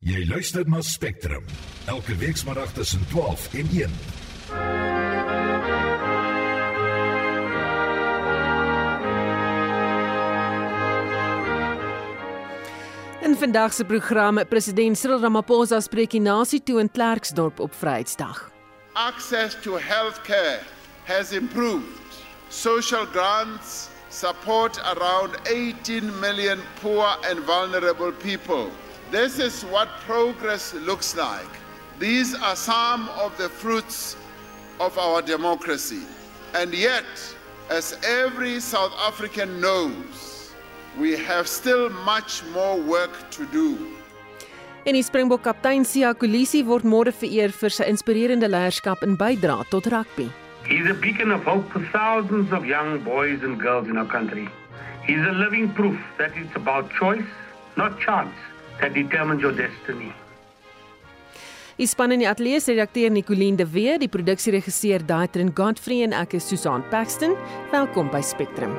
Jy luister na Spectrum elke weekmiddag tussen 12 en 1. In vandag se program, president Cyril Ramaphosa spreek die nasie toe in Klerksdorp op Vryheidsdag. Access to healthcare has improved. Social grants support around 18 million poor and vulnerable people. This is what progress looks like. These are some of the fruits of our democracy. And yet, as every South African knows, we have still much more work to do. En die Springbok kaptein Sia Kolisi word môre vereer vir sy inspirerende leierskap en bydrae tot rugby. He's a beacon of hope for thousands of young boys and girls in our country. He's a living proof that it's about choice, not chance, that determines your destiny. Die span in die ateljee se redakteur Nicoline de Wee, die produksieregisseur Daitrin Godfrey en ek is Susan Paxton. Welkom by Spectrum.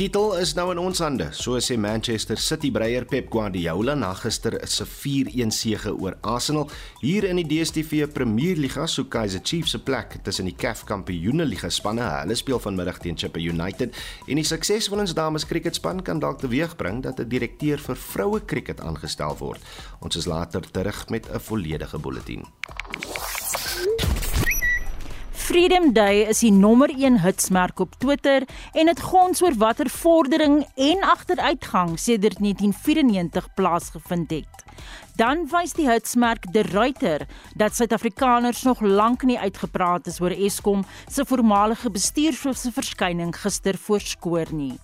Titel is nou in ons hande, so sê Manchester City breier Pep Guardiola na gister se 4-1 sege oor Arsenal. Hier in die DStv Premierliga soek Kaizer Chiefs se plek tussen die CAF Kampioenligga spanne. Hulle speel vanmiddag teen Chippa United en die sukses van ons dames kriketspan kan dalk teweegbring dat 'n direkteur vir vroue kriket aangestel word. Ons is later terug met 'n volledige bulletin. Freedom Day is die nommer 1 hitsmerk op Twitter en dit gons oor watter vordering en agteruitgang sedert 1994 plaasgevind het. Dan wys die hitsmerk De Ruiter dat Suid-Afrikaners nog lank nie uitgepraat is oor Eskom se voormalige bestuurshoof se verskyning gister voorskoor nie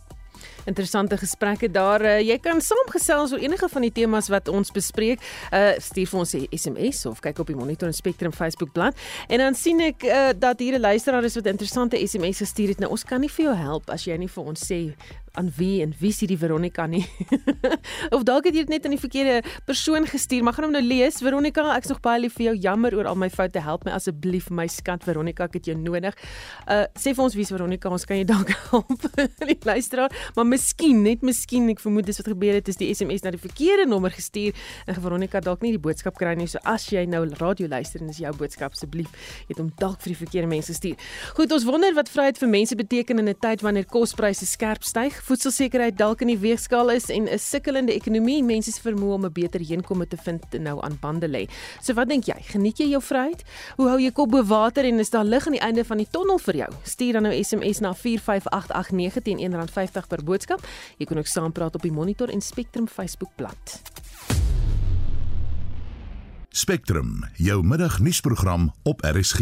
interessante gesprekke daar. Uh, jy kan saamgesels oor enige van die temas wat ons bespreek. Uh stuur vir ons 'n SMS of kyk op die Monitor en Spectrum Facebook bladsy. En dan sien ek uh, dat hier 'n luisteraar is wat interessante SMS gestuur het. Nou ons kan nie vir jou help as jy nie vir ons sê aan wie en wie sien die Veronica nie. of dalk het jy dit net aan die verkeerde persoon gestuur, maar gaan hom nou lees. Veronica, ek's nog baie lief vir jou. Jammer oor al my foute. Help my asseblief, my skat Veronica, ek het jou nodig. Uh sê vir ons wie's Veronica, ons kan jou dalk help. die luisteraar, maar miskien, net miskien, ek vermoed dis wat gebeur het, is die SMS na die verkeerde nommer gestuur en Veronica dalk nie die boodskap kry nie. So as jy nou radio luister en dis jou boodskap asseblief, het hom dalk vir die verkeerde mense gestuur. Goed, ons wonder wat vryheid vir mense beteken in 'n tyd wanneer kospryse skerp styg voedselsekerheid dalk in die weegskaal is en 'n sukkelende ekonomie mense se vermoë om 'n beter heenkomme te vind nou aan bande lê. So wat dink jy? Geniet jy jou vryheid? Hoe hou jy kop bo water en is daar lig aan die einde van die tonnel vir jou? Stuur dan nou SMS na 45889 teen R1.50 per boodskap. Jy kan ook saampraat op die Monitor en Spectrum Facebook bladsy. Spectrum, jou middagnuusprogram op RSG.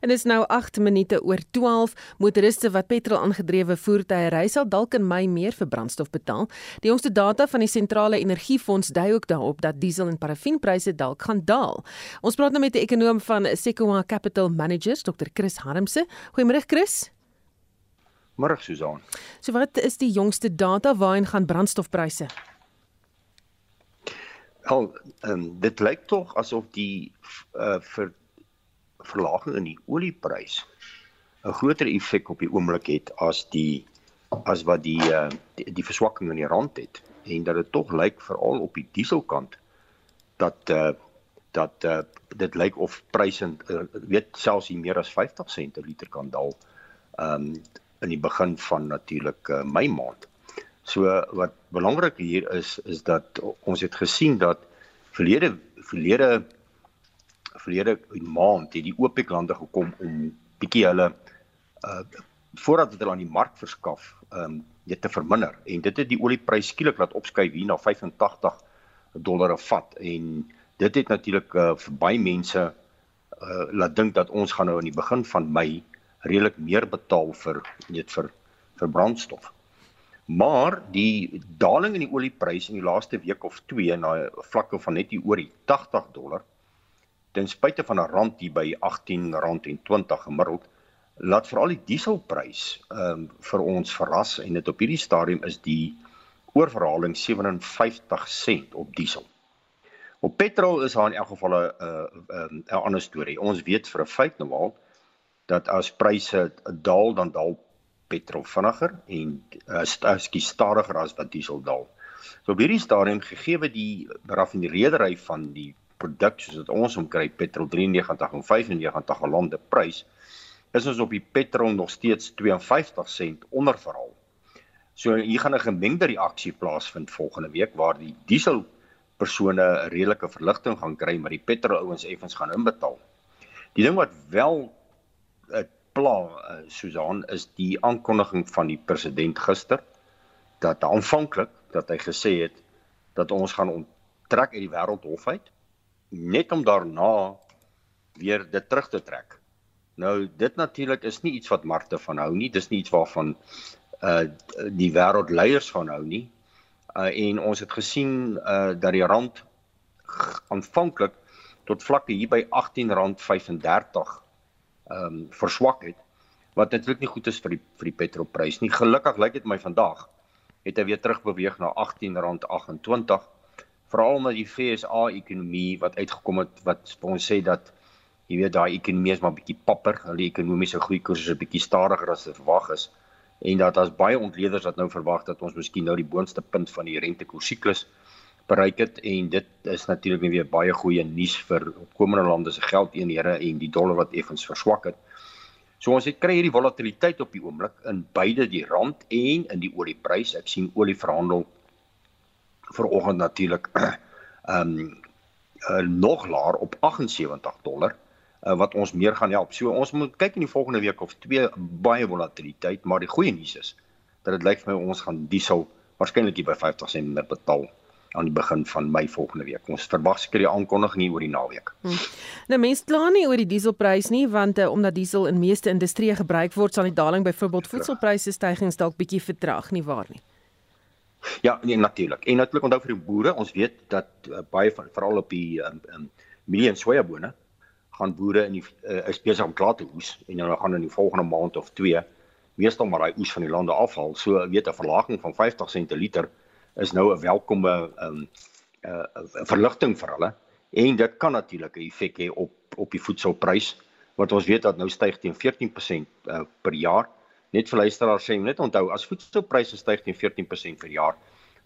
En is nou 8 minute oor 12. Motoriste wat petrol aangedrewe voertuie ry sal dalk in Mei meer vir brandstof betaal. Die jongste data van die sentrale energiefonds dui ook daarop dat diesel en parafienpryse dalk gaan daal. Ons praat nou met 'n ekonom van Sequoia Capital Managers, Dr. Chris Harmse. Goeiemôre Chris. Môre Susan. So wat is die jongste data waarin gaan brandstofpryse? Al um, dit lyk tog asof die uh, ver, verlaging in die olieprys 'n groter effek op die oomblik het as die as wat die uh, die, die verswakking in die rand het en dat dit tog lyk veral op die dieselkant dat uh, dat uh, dit lyk of pryse uh, weet selfs hier meer as 50 sent per liter kan daal um, in die begin van natuurlik uh, Mei maand. So wat belangrik hier is is dat ons het gesien dat verlede verlede verlede maand het die OPEC lande gekom om bietjie hulle uh voordat hulle aan die mark verskaf, um, dit te verminder en dit het die olieprys skielik laat opskuif hier na 85 dollar 'n vat en dit het natuurlik uh, vir baie mense uh laat dink dat ons gaan nou aan die begin van Mei redelik meer betaal vir net vir vir brandstof. Maar die daling in die oliepryse in die laaste week of 2 na vlakke van net hier oor die 80 dollar ten spyte van 'n rand hier by R18.20 gemiddeld laat veral die dieselprys ehm um, vir ons verras en dit op hierdie stadium is die oorverhaling 57 sent op diesel. Op petrol is daar in elk geval 'n 'n 'n ander storie. Ons weet vir 'n feit nou al dat as pryse daal dan daal petrol vinniger en uh, skies stadiger as wat diesel daal. So op hierdie stadium gegee die raffineredery van die produk soos dit ons omkry petrol 93 en 95 gelande prys is ons op die petrol nog steeds 52 sent onder verhaal. So hier gaan 'n gemengde reaksie plaasvind volgende week waar die diesel persone 'n redelike verligting gaan kry maar die petrol ouens effens gaan inbetaal. Die ding wat wel 'n pla uh, Susan is die aankondiging van die president gister dat aanvanklik dat hy gesê het dat ons gaan onttrek uit die wêreldhof uit net om daarna weer dit terug te trek. Nou dit natuurlik is nie iets wat Marte van hou nie. Dis nie iets waarvan uh die wêreldleiers van hou nie. Uh en ons het gesien uh dat die rand aanvanklik tot vlakke hier by R18.35 ehm um, verswak het wat natuurlik nie goed is vir die vir die petrolprys nie. Gelukkig lyk dit my vandag het hy weer terugbeweeg na R18.28 veral omdat die FSA ekonomie wat uitgekom het wat ons sê dat jy weet daai ekonomie is maar bietjie papper, hulle ekonomiese groei koers is 'n bietjie stadiger as verwag is en dat daar's baie ontleeders wat nou verwag dat ons miskien nou die boonste punt van die rentekoersiklus bereik het en dit is natuurlik weer baie goeie nuus vir opkomende lande se geldeenhede en die dollar wat effens verswak het. So ons het kry hierdie volatiliteit op die oomblik in beide die rand en in die oliepryse. Ek sien olie verhandel vanoggend natuurlik ehm um, uh, nog laer op 78 dollar uh, wat ons meer gaan help. So ons moet kyk in die volgende week of twee baie volatiliteit, maar die goeie nuus is dat dit lyk vir my ons gaan diesel waarskynlik hier by 50 sent betaal aan die begin van Mei volgende week. Ons verwag seker die aankondiging hier oor die naweek. Hmm. Nou mense kla nie oor die dieselprys nie want uh, omdat diesel in meeste industrieë gebruik word, sal die daling byvoorbeeld voedselpryse stygings dalk bietjie vertraag nie waar nie. Ja, nee natuurlik. En natuurlik onthou vir die boere, ons weet dat uh, baie van veral op die um, um, mielie en sojabone gaan boere in die uh, is besig om klaar te oes en dan gaan in die volgende maand of 2 meestal maar daai oes van die lande afhaal. So weet 'n verlaging van 50 sent per liter is nou 'n welkome um, uh, verligting vir hulle en dit kan natuurlik 'n effek hê op op die voedselprys wat ons weet dat nou styg teen 14% uh, per jaar net vir luisteraars sê net onthou as voedselpryse styg teen 14% per jaar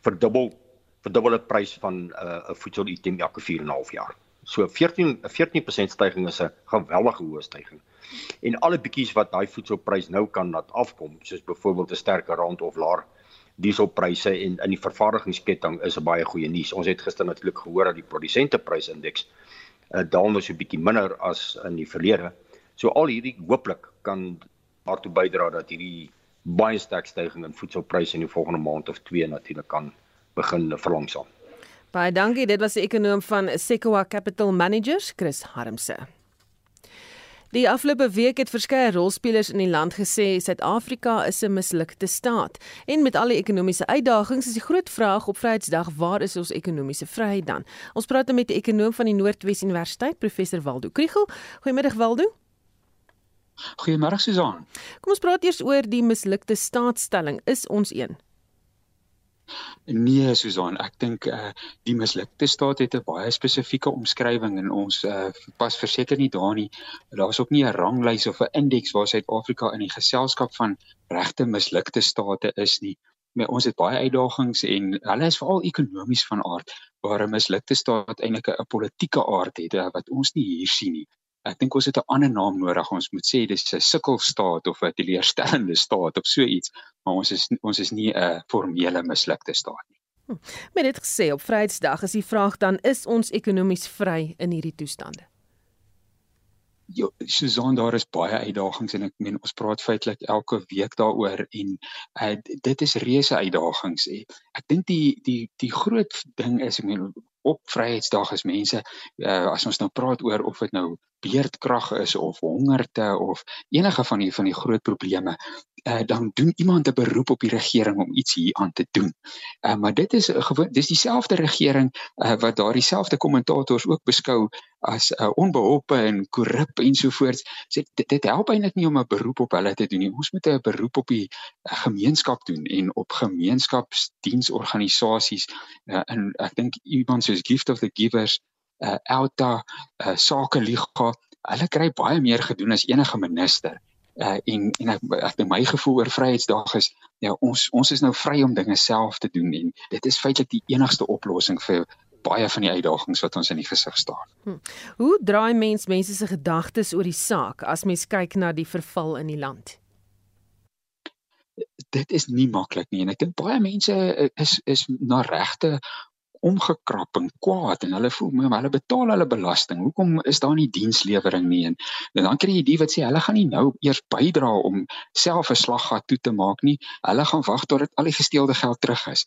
verdubbel verdubbel die prys van 'n uh, 'n voedselitem elke 4 en 'n half jaar. So 14 'n 14% stygings is 'n geweldige hoë stygings. En alle bietjies wat daai voedselprys nou kan laat afkom, soos byvoorbeeld 'n sterker rand of laer dieselpryse en in die vervaardigingsketting is 'n baie goeie nuus. Ons het gister natuurlik gehoor dat die produsenteprysindeks uh, daal nou so bietjie minder as in die verlede. So al hierdie hooplik kan daartoe bydra dat hierdie baie sterk stygings in voedselpryse in die volgende maand of 2 natuurlik kan begin verlangsaam. Baie dankie, dit was die ekonom van Sequoia Capital Managers, Chris Harmse. Die afgelope week het verskeie rolspelers in die land gesê Suid-Afrika is 'n mislukte staat. En met al die ekonomiese uitdagings is die groot vraag op Vryheidsdag, waar is ons ekonomiese vryheid dan? Ons praat nou met die ekonom van die Noordwes Universiteit, professor Waldo Kriel. Goeiemiddag Waldo. Goeiemôre Susan. Kom ons praat eers oor die mislukte staatsstelling. Is ons een? Nee Susan, ek dink eh uh, die mislukte staat het 'n baie spesifieke omskrywing en ons eh uh, pas verseker nie daar nie. Daar's ook nie 'n ranglys of 'n indeks waar Suid-Afrika in die geselskap van regte mislukte state is nie. Maar ons het baie uitdagings en hulle is veral ekonomies van aard waar 'n mislukte staat eintlik 'n politieke aard het eh, wat ons nie hier sien nie. Ek dink ons het 'n ander naam nodig. Ons moet sê dis 'n sukkelstaat of 'n teleurstellende staat of so iets, maar ons is ons is nie 'n formele mislukte staat nie. Hm. Met dit gesê op Vryheidsdag is die vraag dan is ons ekonomies vry in hierdie toestande? Ja, Susan, daar is baie uitdagings en ek meen ons praat feitelik elke week daaroor en uh, dit is reuse uitdagings. Ek dink die die die groot ding is ek meen op Vryheidsdag is mense uh, as ons nou praat oor of dit nou beerdkrag is of hongerte of enige van die van die groot probleme uh, dan doen iemand 'n beroep op die regering om iets hier aan te doen. Uh, maar dit is gewoon dis dieselfde regering uh, wat daardie selfde kommentators ook beskou as uh, onbeholpe en korrup ensovoorts. So dit, dit help eintlik nie om 'n beroep op hulle te doen nie. Ons moet 'n beroep op die gemeenskap doen en op gemeenskapsdiensorganisasies uh, en ek dink iemand soos Gift of the Givers, uh, Elta, uh, Sake Liga, hulle kry baie meer gedoen as enige minister uh, en en ek ek dink my gevoel oor Vryheidsdag is ja ons ons is nou vry om dinge self te doen en dit is feitelik die enigste oplossing vir baie van die uitdagings wat ons in die gesig staar. Hm. Hoe draai mens mense se gedagtes oor die saak as mens kyk na die verval in die land? Dit is nie maklik nie en ek dink baie mense is is na regte omgekrap en kwaad en hulle voel maar hulle betaal hulle belasting. Hoekom is daar nie dienslewering nie en, en dan kry jy die wat sê hulle gaan nie nou eers bydra om self 'n slaggat toe te maak nie. Hulle gaan wag tot dit al die gesteelde geld terug is.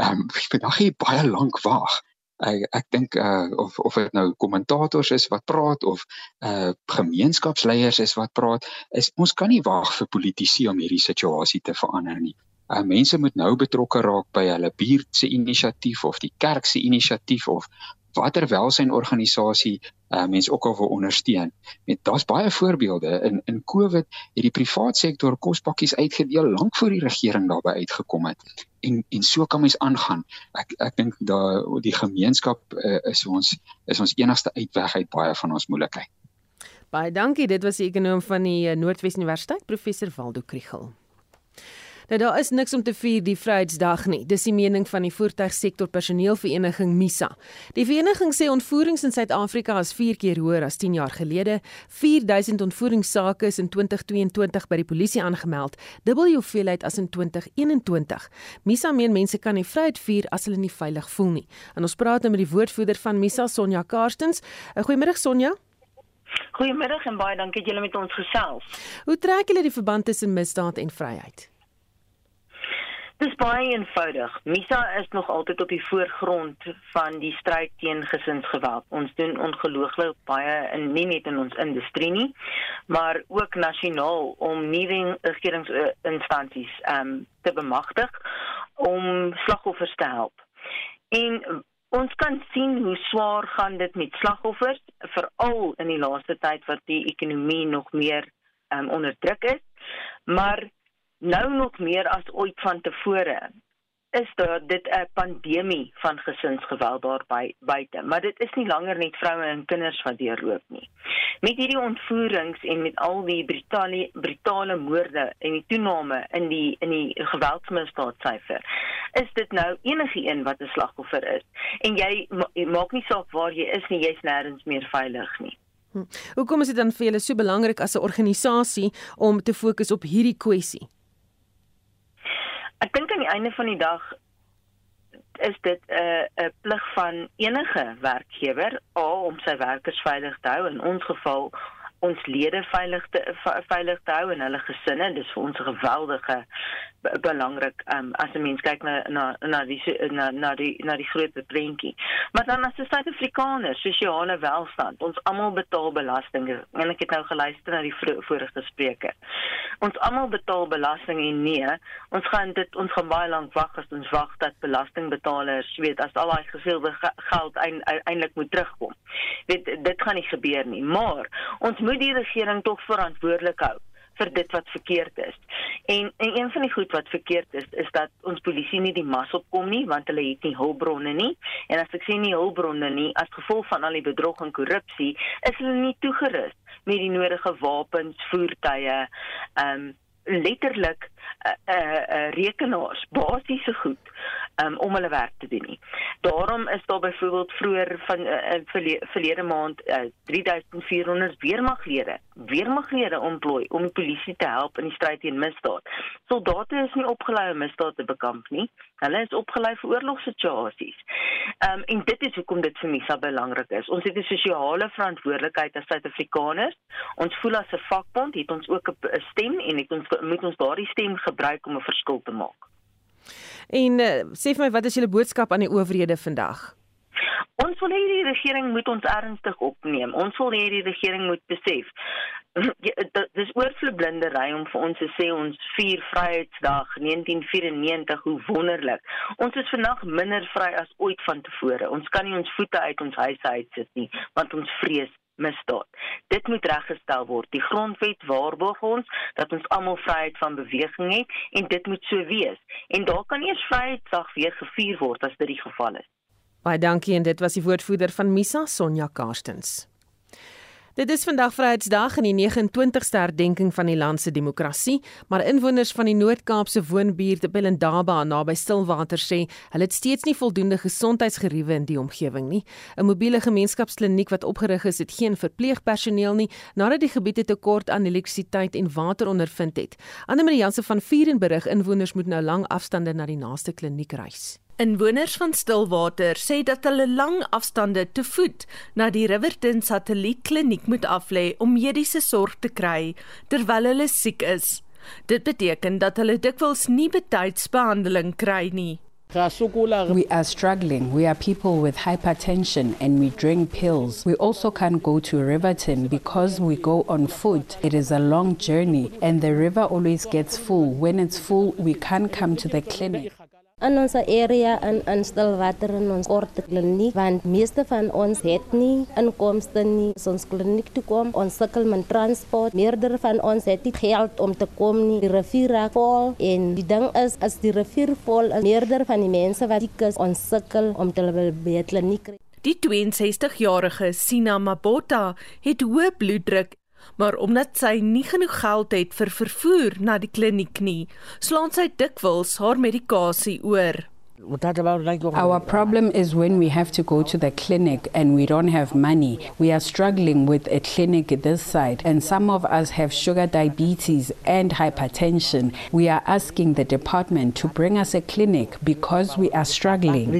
Ehm um, vandag jy baie lank wag. Ek ek dink uh of of dit nou kommentators is wat praat of uh gemeenskapsleiers is wat praat, is ons kan nie wag vir politici om hierdie situasie te verander nie. Uh, mense moet nou betrokke raak by hulle buurt se inisiatief of die kerk se inisiatief of watter welsynorganisasie uh, mense ook al wil ondersteun. Met daar's baie voorbeelde in in COVID het die privaat sektor kospakkies uitgedeel lank voor die regering daarby uitgekom het. En en so kan mens aangaan. Ek ek dink daai die gemeenskap uh, is ons is ons enigste uitweg uit baie van ons moeilikheid. Baie dankie. Dit was die ekonom van die Noordwes Universiteit, professor Waldo Krugel. Nou daar is niks om te vier die Vryheidsdag nie. Dis die mening van die voertuigsektor personeelvereniging MISA. Die vereniging sê ontvoerings in Suid-Afrika is 4 keer hoër as 10 jaar gelede. 4000 ontvoeringssake is in 2022 by die polisie aangemeld, dubbel die hoeveelheid as in 2021. MISA meen mense kan nie vryheid vier as hulle nie veilig voel nie. En ons praat nou met die woordvoerder van MISA, Sonja Karstens. Goeiemôre Sonja. Goeiemiddag en baie dankie dat julle met ons gesels. Hoe trek julle die verband tussen misdaad en vryheid? Dis baie eenvoudig. Misa is nog altyd op die voorgrond van die stryd teen gesinsgeweld. Ons doen ongelooflik baie in nie net in ons industrie nie, maar ook nasionaal om nuwe regeringsinstansies um, te bemagtig om slagoffers te help. En ons kan sien hoe swaar gaan dit met slagoffers, veral in die laaste tyd wat die ekonomie nog meer um, onder druk is. Maar nou nog meer as ooit vantevore is daar dit 'n pandemie van gesinsgeweld daar by buite maar dit is nie langer net vroue en kinders wat deurloop nie met hierdie ontvoerings en met al die brutale brutale moorde en die toename in die in die geweldsmisdaadsyfer is dit nou enige een wat 'n slagoffer is en jy maak nie saak waar jy is nie jy's nêrens meer veilig nie hm. Hoekom is dit dan vir julle so belangrik as 'n organisasie om te fokus op hierdie kwessie? Ek dink aan die einde van die dag is dit 'n uh, 'n plig van enige werkgewer om sy werkers veilig te hou in ons geval ons lede veilig te veilig te hou en hulle gesinne dis vir ons 'n geweldige belangrik um, as 'n mens kyk na na na die na na die na die groot prentjie. Maar dan as 'n Suid-Afrikaner, sosiale welstand, ons almal betaal belasting en ek het nou geluister na die vorige spreker. Ons almal betaal belasting en nee, ons gaan dit ons gaan baie lank wag as ons wag dat belastingbetalers weet as al daai geseelde geld eintlik moet terugkom. Weet dit gaan nie gebeur nie, maar ons moet die regering tog verantwoordelik hou vir dit wat verkeerd is. En en een van die goed wat verkeerd is is dat ons polisie nie die mas opkom nie want hulle het nie hulpbronne nie. En as ek sê nie hulpbronne nie, as gevolg van al die bedrog en korrupsie, is hulle nie toegerus met die nodige wapens, voertuie, ehm um, letterlik 'n uh, eh, uh, eh, uh, rekenaars, basiese goed um, om hulle werk te doen nie. Daarom is daar byvoorbeeld vroeër van uh, verlede maand uh, 3400 weermaglede, weermaglede ontplooi om die polisie te help in die stryd teen misdaad. Soldate is nie opgelei om misdaad te bekamp nie. Hulle is opgelei vir oorlogssituasies. Um, en dit is hoekom dit vir my so belangrik is. Ons het 'n sosiale verantwoordelikheid as Suid-Afrikaners. Ons voel as 'n vakbond het ons ook 'n stem en het ons moet ons daardie stem gebruik om 'n verskil te maak. En uh, sê vir my wat is julle boodskap aan die owerhede vandag? Ons wil hê die regering moet ons ernstig opneem. Ons wil hê die regering moet besef dis oorvloedblindery om vir ons te sê ons vier Vryheidsdag 1994 hoe wonderlik. Ons is vandag minder vry as ooit vantevore. Ons kan nie ons voete uit ons huise uitsit nie want ons vrees misdaad. Dit moet reggestel word. Die grondwet waarborg ons dat ons almal vryheid van beweging het en dit moet so wees. En daar kan eers Vryheidsdag weer gevier word as dit die geval is. Baie dankie en dit was die woordvoerder van Misa Sonja Karstens. Dit is vandag Vryheidsdag en die 29ste herdenking van die land se demokrasie, maar inwoners van die Noord-Kaapse woonbuurt Bellendaba naby Stillwater sê hulle het steeds nie voldoende gesondheidsgeriewe in die omgewing nie. 'n Mobiele gemeenskapskliniek wat opgerig is, het geen verpleegpersoneel nie nadat die gebied 'n tekort aan elektrisiteit en water ondervind het. Anne Marie Jansen van Vuren berig inwoners moet nou lang afstande na die naaste kliniek reis. Inwoners van Stillwater sê dat hulle lang afstande te voet na die Riverton Satellietkliniek moet aflê om mediese sorg te kry terwyl hulle siek is. Dit beteken dat hulle dikwels nie betyds behandeling kry nie. We are struggling. We are people with hypertension and we drink pills. We also can't go to Riverton because we go on foot. It is a long journey and the river always gets full. When it's full, we can't come to the clinic. In ons area in in Stilwater in ons kort kliniek want meeste van ons het nie inkomste nie. So ons kliniek toe kom ons sukkel met transport. Meerder van ons het nie geld om te kom nie. Die rivier raak vol en die ding is as die rivier vol is meerder van die mense wat siek is ons sukkel om te by die kliniek Die 62-jarige Sina Mabota het hoë bloeddruk maar omdat sy nie genoeg geld het vir vervoer na die kliniek nie, slaan sy dikwels haar medikasie oor. Our problem is when we have to go to the clinic and we don't have money. We are struggling with a clinic this side, and some of us have sugar diabetes and hypertension. We are asking the department to bring us a clinic because we are struggling.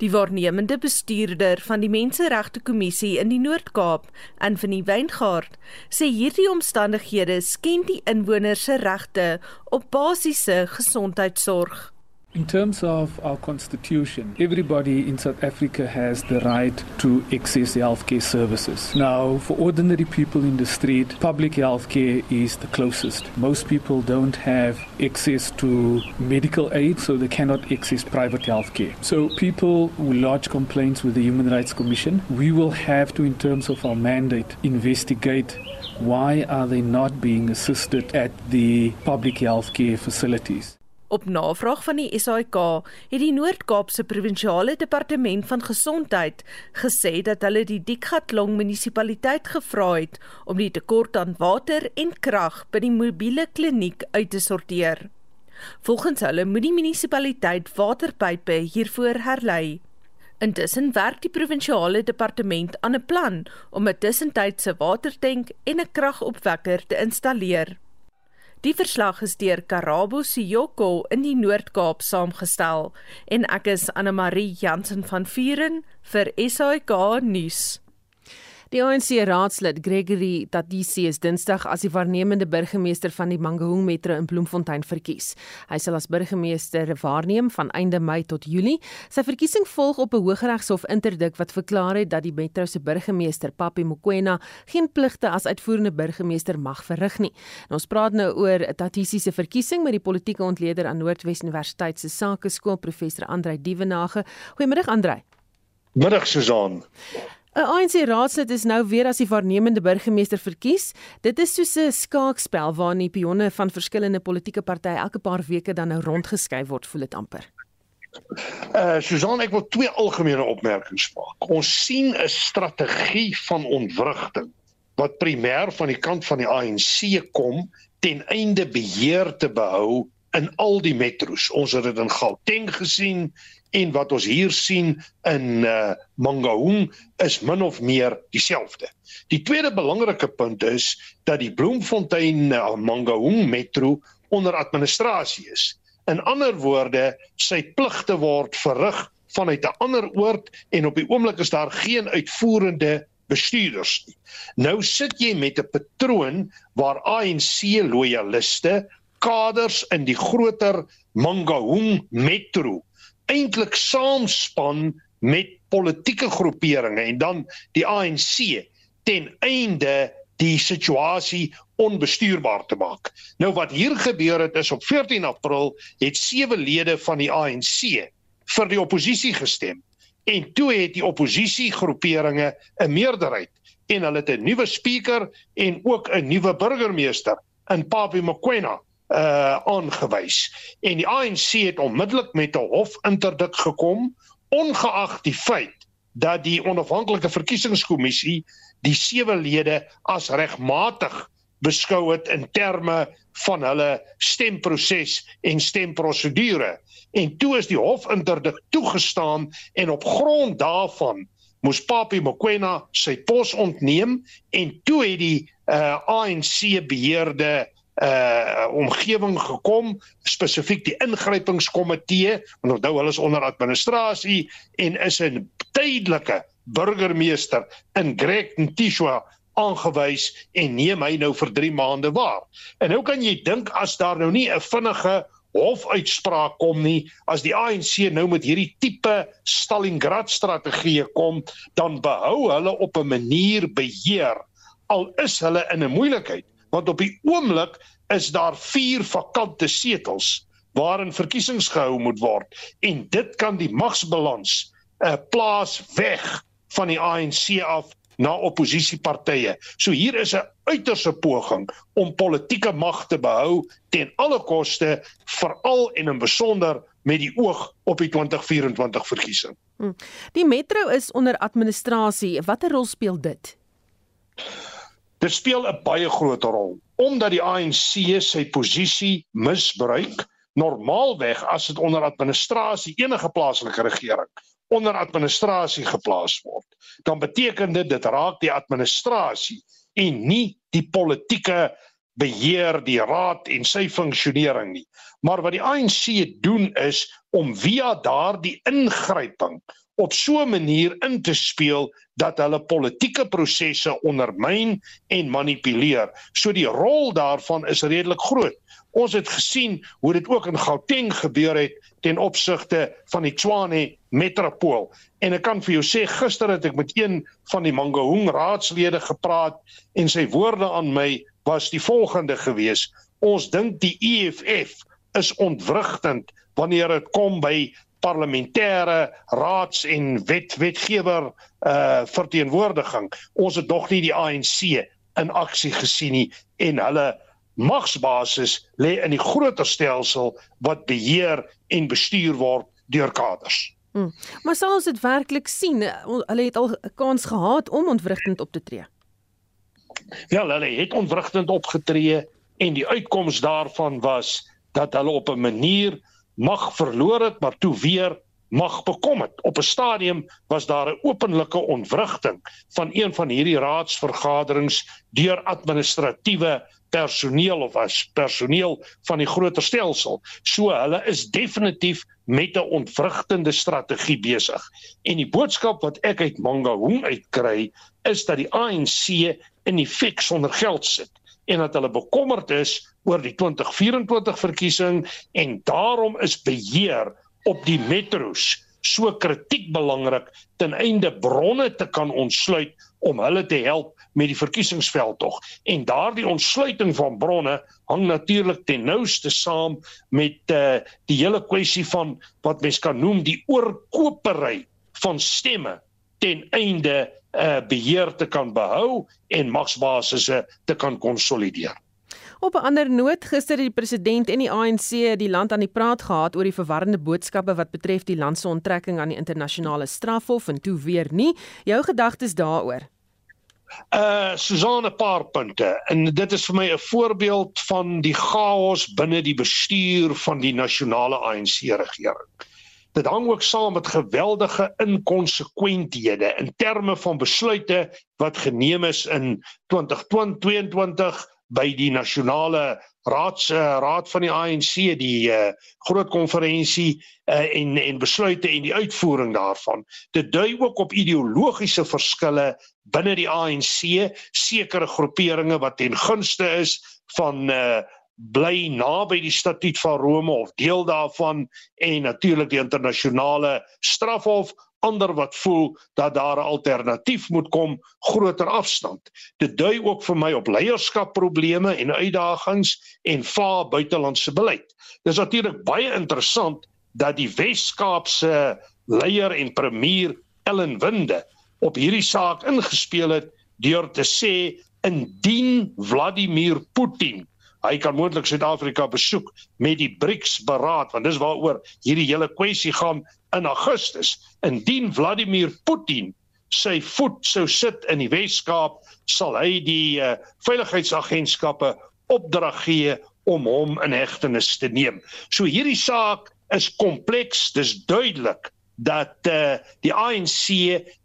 Die waarnemende bestuurder van die Menseregte Kommissie in die Noord-Kaap, Anthony Wyngaard, sê hierdie omstandighede skend die inwoners se regte op basiese gesondheidsorg. In terms of our constitution, everybody in South Africa has the right to access the healthcare services. Now, for ordinary people in the street, public healthcare is the closest. Most people don't have access to medical aid, so they cannot access private healthcare. So, people who lodge complaints with the Human Rights Commission, we will have to, in terms of our mandate, investigate why are they not being assisted at the public healthcare facilities. Op navraag van die SAIK het die Noord-Kaapse Provinsiale Departement van Gesondheid gesê dat hulle die Diekgatlong munisipaliteit gevra het om die tekort aan water en krag by die mobiele kliniek uit te sorteer. Volgens hulle moet die munisipaliteit waterpype hiervoor herlei. Intussen werk die provinsiale departement aan 'n plan om 'n tussentydse watertank en 'n kragopwekker te installeer. Die verslag is deur Karabo Siyoko in die Noord-Kaap saamgestel en ek is Anne Marie Jansen van Vuren vir SAK nuus. Die ANC raadslid Gregory Tadisi is Dinsdag as die waarnemende burgemeester van die Mangaung Metro in Bloemfontein verkies. Hy sal as burgemeester waarneem van einde Mei tot Julie. Sy verkiesing volg op 'n Hooggeregshof interdik wat verklaar het dat die metro se burgemeester, Papi Mokoena, geen pligte as uitvoerende burgemeester mag verrig nie. En ons praat nou oor Tadisi se verkiesing met die politieke ontleder aan Noordwes Universiteit se Sakeskool, professor Andrei Dievenage. Goeiemiddag Andrei. Middag Susan. 'n ANC raadslid is nou weer as die waarnemende burgemeester verkies. Dit is soos 'n skaakspel waarin die pionne van verskillende politieke partye elke paar weke dan nou rondgeskuif word, voel dit amper. Uh Susan, ek wil twee algemene opmerkings maak. Ons sien 'n strategie van ontwrigting wat primêr van die kant van die ANC kom ten einde beheer te behou in al die metros. Ons het dit in Gauteng gesien, en wat ons hier sien in uh, Mangaung is min of meer dieselfde. Die tweede belangrike punt is dat die Bloemfontein uh, Mangaung metro onder administrasie is. In ander woorde, sy pligte word verrig vanuit 'n ander oord en op die oomblik is daar geen uitvoerende bestuurders nie. Nou sit jy met 'n patroon waar ANC loyaliste kaders in die groter Mangaung metro eintlik saamspan met politieke groeperinge en dan die ANC ten einde die situasie onbestuurbaar te maak. Nou wat hier gebeur het is op 14 April het sewe lede van die ANC vir die oppositie gestem en toe het die oppositiegroeperinge 'n meerderheid en hulle het 'n nuwe spreker en ook 'n nuwe burgemeester in Papi Mokoena uh aangewys. En die ANC het onmiddellik met 'n hofinterdik gekom ongeag die feit dat die onafhanklike verkiesingskommissie die sewe lede as regmatig beskou het in terme van hulle stemproses en stemprosedure en toe is die hof interdik toegestaan en op grond daarvan moes Papi Mokoena sy pos ontneem en toe het die uh, ANC beheerde uh omgewing gekom spesifiek die ingrypingskomitee want onthou hulle is onder administrasie en is 'n tydelike burgemeester in Greg Ntishwa aangewys en neem hy nou vir 3 maande waar. En nou kan jy dink as daar nou nie 'n vinnige hofuitspraak kom nie, as die ANC nou met hierdie tipe Stalingrad strategie kom, dan behou hulle op 'n manier beheer al is hulle in 'n moeilikheid, want op die oomblik is daar 4 vakante setels waarin verkiesings gehou moet word en dit kan die magsbalans 'n uh, plaas weg van die ANC af na oppositiepartye. So hier is 'n uiterse poging om politieke mag te behou ten alle koste, veral en in besonder met die oog op die 2024 verkiesing. Hm. Die metro is onder administrasie. Watter rol speel dit? Dit speel 'n baie groot rol omdat die ANC sy posisie misbruik. Normaalweg as dit onder administrasie enige plaaslike regering onder administrasie geplaas word, dan beteken dit dit raak die administrasie en nie die politieke beheer die raad en sy funksionering nie. Maar wat die ANC doen is om via daardie ingryping op so 'n manier in te speel dat hulle politieke prosesse ondermyn en manipuleer. So die rol daarvan is redelik groot. Ons het gesien hoe dit ook in Gauteng gebeur het ten opsigte van die Tshwane metropool. En ek kan vir jou sê gister het ek met een van die Mangaung raadslede gepraat en sy woorde aan my was die volgende gewees: Ons dink die EFF is ontwrigtend wanneer dit kom by parlementêre raads en wet wetgewer uh verteenwoordiging. Ons het dog nie die ANC in aksie gesien nie en hulle magsbasis lê in die groter stelsel wat beheer en bestuur word deur kaders. Hmm. Maar sal ons dit werklik sien? Hulle het al 'n kans gehad om ontwrigtend op te tree. Ja, hulle het ontwrigtend opgetree en die uitkoms daarvan was dat hulle op 'n manier mag verloor het, maar toe weer mag bekom het. Op 'n stadium was daar 'n openlike ontwrigting van een van hierdie raadsvergaderings deur administratiewe personeel of as personeel van die groter stelsel. So hulle is definitief met 'n ontwrigtende strategie besig. En die boodskap wat ek uit Mangaung uitkry is dat die ANC in die fik sonder geld sit en dat hulle bekommerd is oor die 2024 verkiesing en daarom is beheer op die metros so kritiek belangrik ten einde bronne te kan ontsluit om hulle te help met die verkiesingsveldtog. En daardie ontsluiting van bronne hang natuurlik ten nouste saam met uh, die hele kwessie van wat mens kan noem die oorkopery van stemme ten einde uh, beheer te kan behou en magsbasisse te kan konsolideer. Op 'n ander noot, gister het die president en die ANC die land aan die praat gehad oor die verwarrende boodskappe wat betref die land se onttrekking aan die internasionale strafhof en toe weer nie. Jou gedagtes daaroor? Uh Susanne paar punte en dit is vir my 'n voorbeeld van die chaos binne die bestuur van die nasionale ANC regering. Dit hang ook saam met geweldige inkonsekwenthede in terme van besluite wat geneem is in 2022 by die nasionale raads uh, raad van die ANC die uh, groot konferensie uh, en en besluite en die uitvoering daarvan. Dit dui ook op ideologiese verskille binne die ANC sekere groeperinge wat ten gunste is van uh, bly naby die statuut van Rome of deel daarvan en natuurlik die internasionale strafhof ander wat voel dat daar 'n alternatief moet kom, groter afstand. Dit dui ook vir my op leierskapprobleme en uitdagings en vaar buitelandse beleid. Dis natuurlik baie interessant dat die Wes-Kaapse leier en premier Ellen Winde op hierdie saak ingespeel het deur te sê indien Vladimir Putin hy kan moontlik Suid-Afrika besoek met die BRICS beraad want dis waaroor hierdie hele kwessie gaan in Augustus indien Vladimir Putin sy voet sou sit in die Wes-Kaap sal hy die uh, veiligheidsagentskappe opdrag gee om hom in hegtenis te neem. So hierdie saak is kompleks, dis duidelik dat uh, die ANC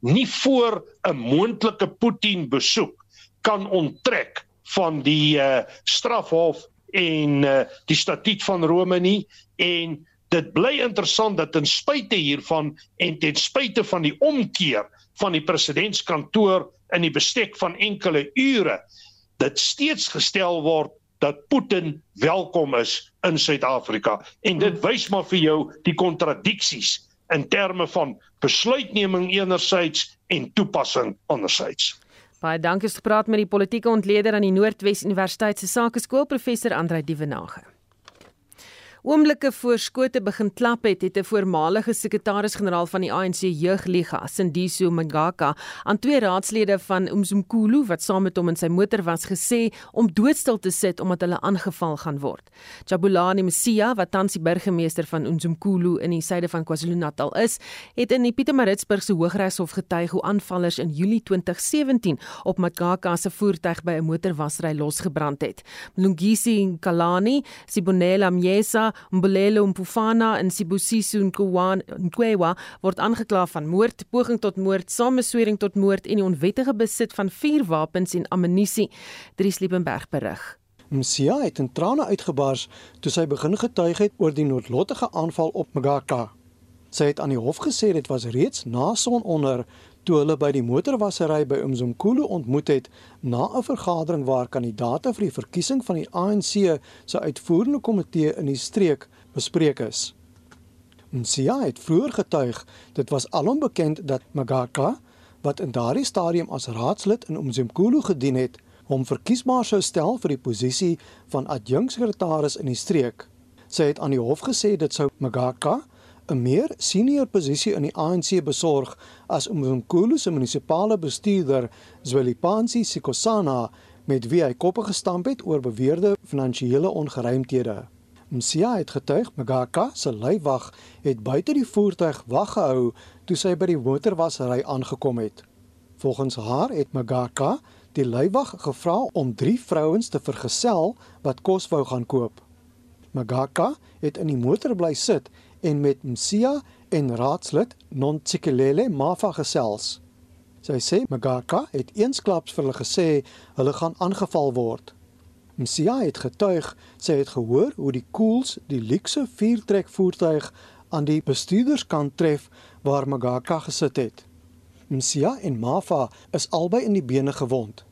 nie voor 'n moontlike Putin besoek kan onttrek van die uh, strafhof en uh, die statuut van Rome nie en dit bly interessant dat ten spyte hiervan en ten spyte van die omkeer van die presidentskantoor in die bestek van enkele ure dit steeds gestel word dat Putin welkom is in Suid-Afrika en dit wys maar vir jou die kontradiksies in terme van besluitneming enerzijds en toepassing anderzijds. Baie dankie vir gepraat met die politieke ontleder aan die Noordwes Universiteit se Sakeskool professor Andrei Dievenage. Oomblikke voor skote begin klap het, het 'n voormalige sekretaris-generaal van die ANC Jeugliga, Sindiso Magaka, aan twee raadslede van Umzimkhulu wat saam met hom in sy motor was gesê om doodstil te sit omdat hulle aangeval gaan word. Jabulani Msia, wat tans die burgemeester van Umzimkhulu in die suide van KwaZulu-Natal is, het in die Pietermaritzburg se Hooggeregshof getuig hoe aanvallers in Julie 2017 op Magaka se voertuig by 'n motorwassery losgebrand het. Mlungisi Kalani, Sibonela Mjesa Mbulelo Mpufana en Sibusiso Nkwewa word aangekla van moord, poging tot moord, sameswering tot moord en die onwettige besit van vuurwapens en ammunisie. Dries Liebenberg berig. Msia het in trane uitgebars toe sy begin getuig het oor die noodlottige aanval op Magaka. Sy het aan die hof gesê dit was reeds na sononder toe hulle by die motorwassery by Umzimkhulu ontmoet het na 'n vergadering waar kandidaate vir die verkiesing van die ANC se uitvoerende komitee in die streek bespreek is. Nsia het vroeër getuig dit was alom bekend dat Magaka wat in daardie stadium as raadslid in Umzimkhulu gedien het, hom verkiesbaar sou stel vir die posisie van adjunksekretaris in die streek. Sy het aan die hof gesê dit sou Magaka 'n meer senior posisie in die ANC besorg as Umkhulu se munisipale bestuurder Zwelipansi Sikosana met wie hy koppe gestamp het oor beweerde finansiële ongeruimthede. Msia het getuig Magaka se leiwag het buite die voertuig wag gehou toe sy by die motorwassery aangekom het. Volgens haar het Magaka die leiwag gevra om drie vrouens te vergesel wat kos wou gaan koop. Magaka het in die motor bly sit en met Msia en raadslid Nontsikelele Mafa gesels. Sy sê Magaka het eensklaps vir hulle gesê hulle gaan aangeval word. Msia het getuig sy het gehoor hoe die koels die luukse viertrek voertuig aan die bestuurderskant tref waar Magaka gesit het. Msia en Mafa is albei in die bene gewond.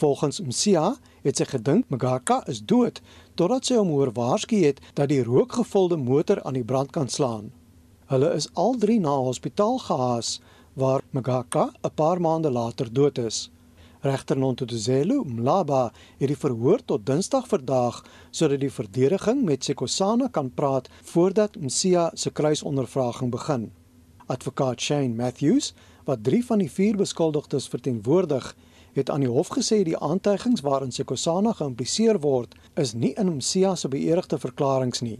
Volgens Msia het sy gedink Magaka is dood totdat sy hom hoor waarsku het dat die rookgevulde motor aan die brand kan slaan. Hulle is al drie na hospitaal gehaas waar Magaka 'n paar maande later dood is. Regter Nontozelo Mlaba het die verhoor tot Dinsdag verdaag sodat die verdediging met Sekosana kan praat voordat Msia se kruisondervraging begin. Advokaat Shane Matthews, wat drie van die vier beskuldigdes verteenwoordig, het aan die hof gesê die aantuigings waarin Sekosana geïmpliseer word, is nie in Msia se beëdigde verklaringe nie.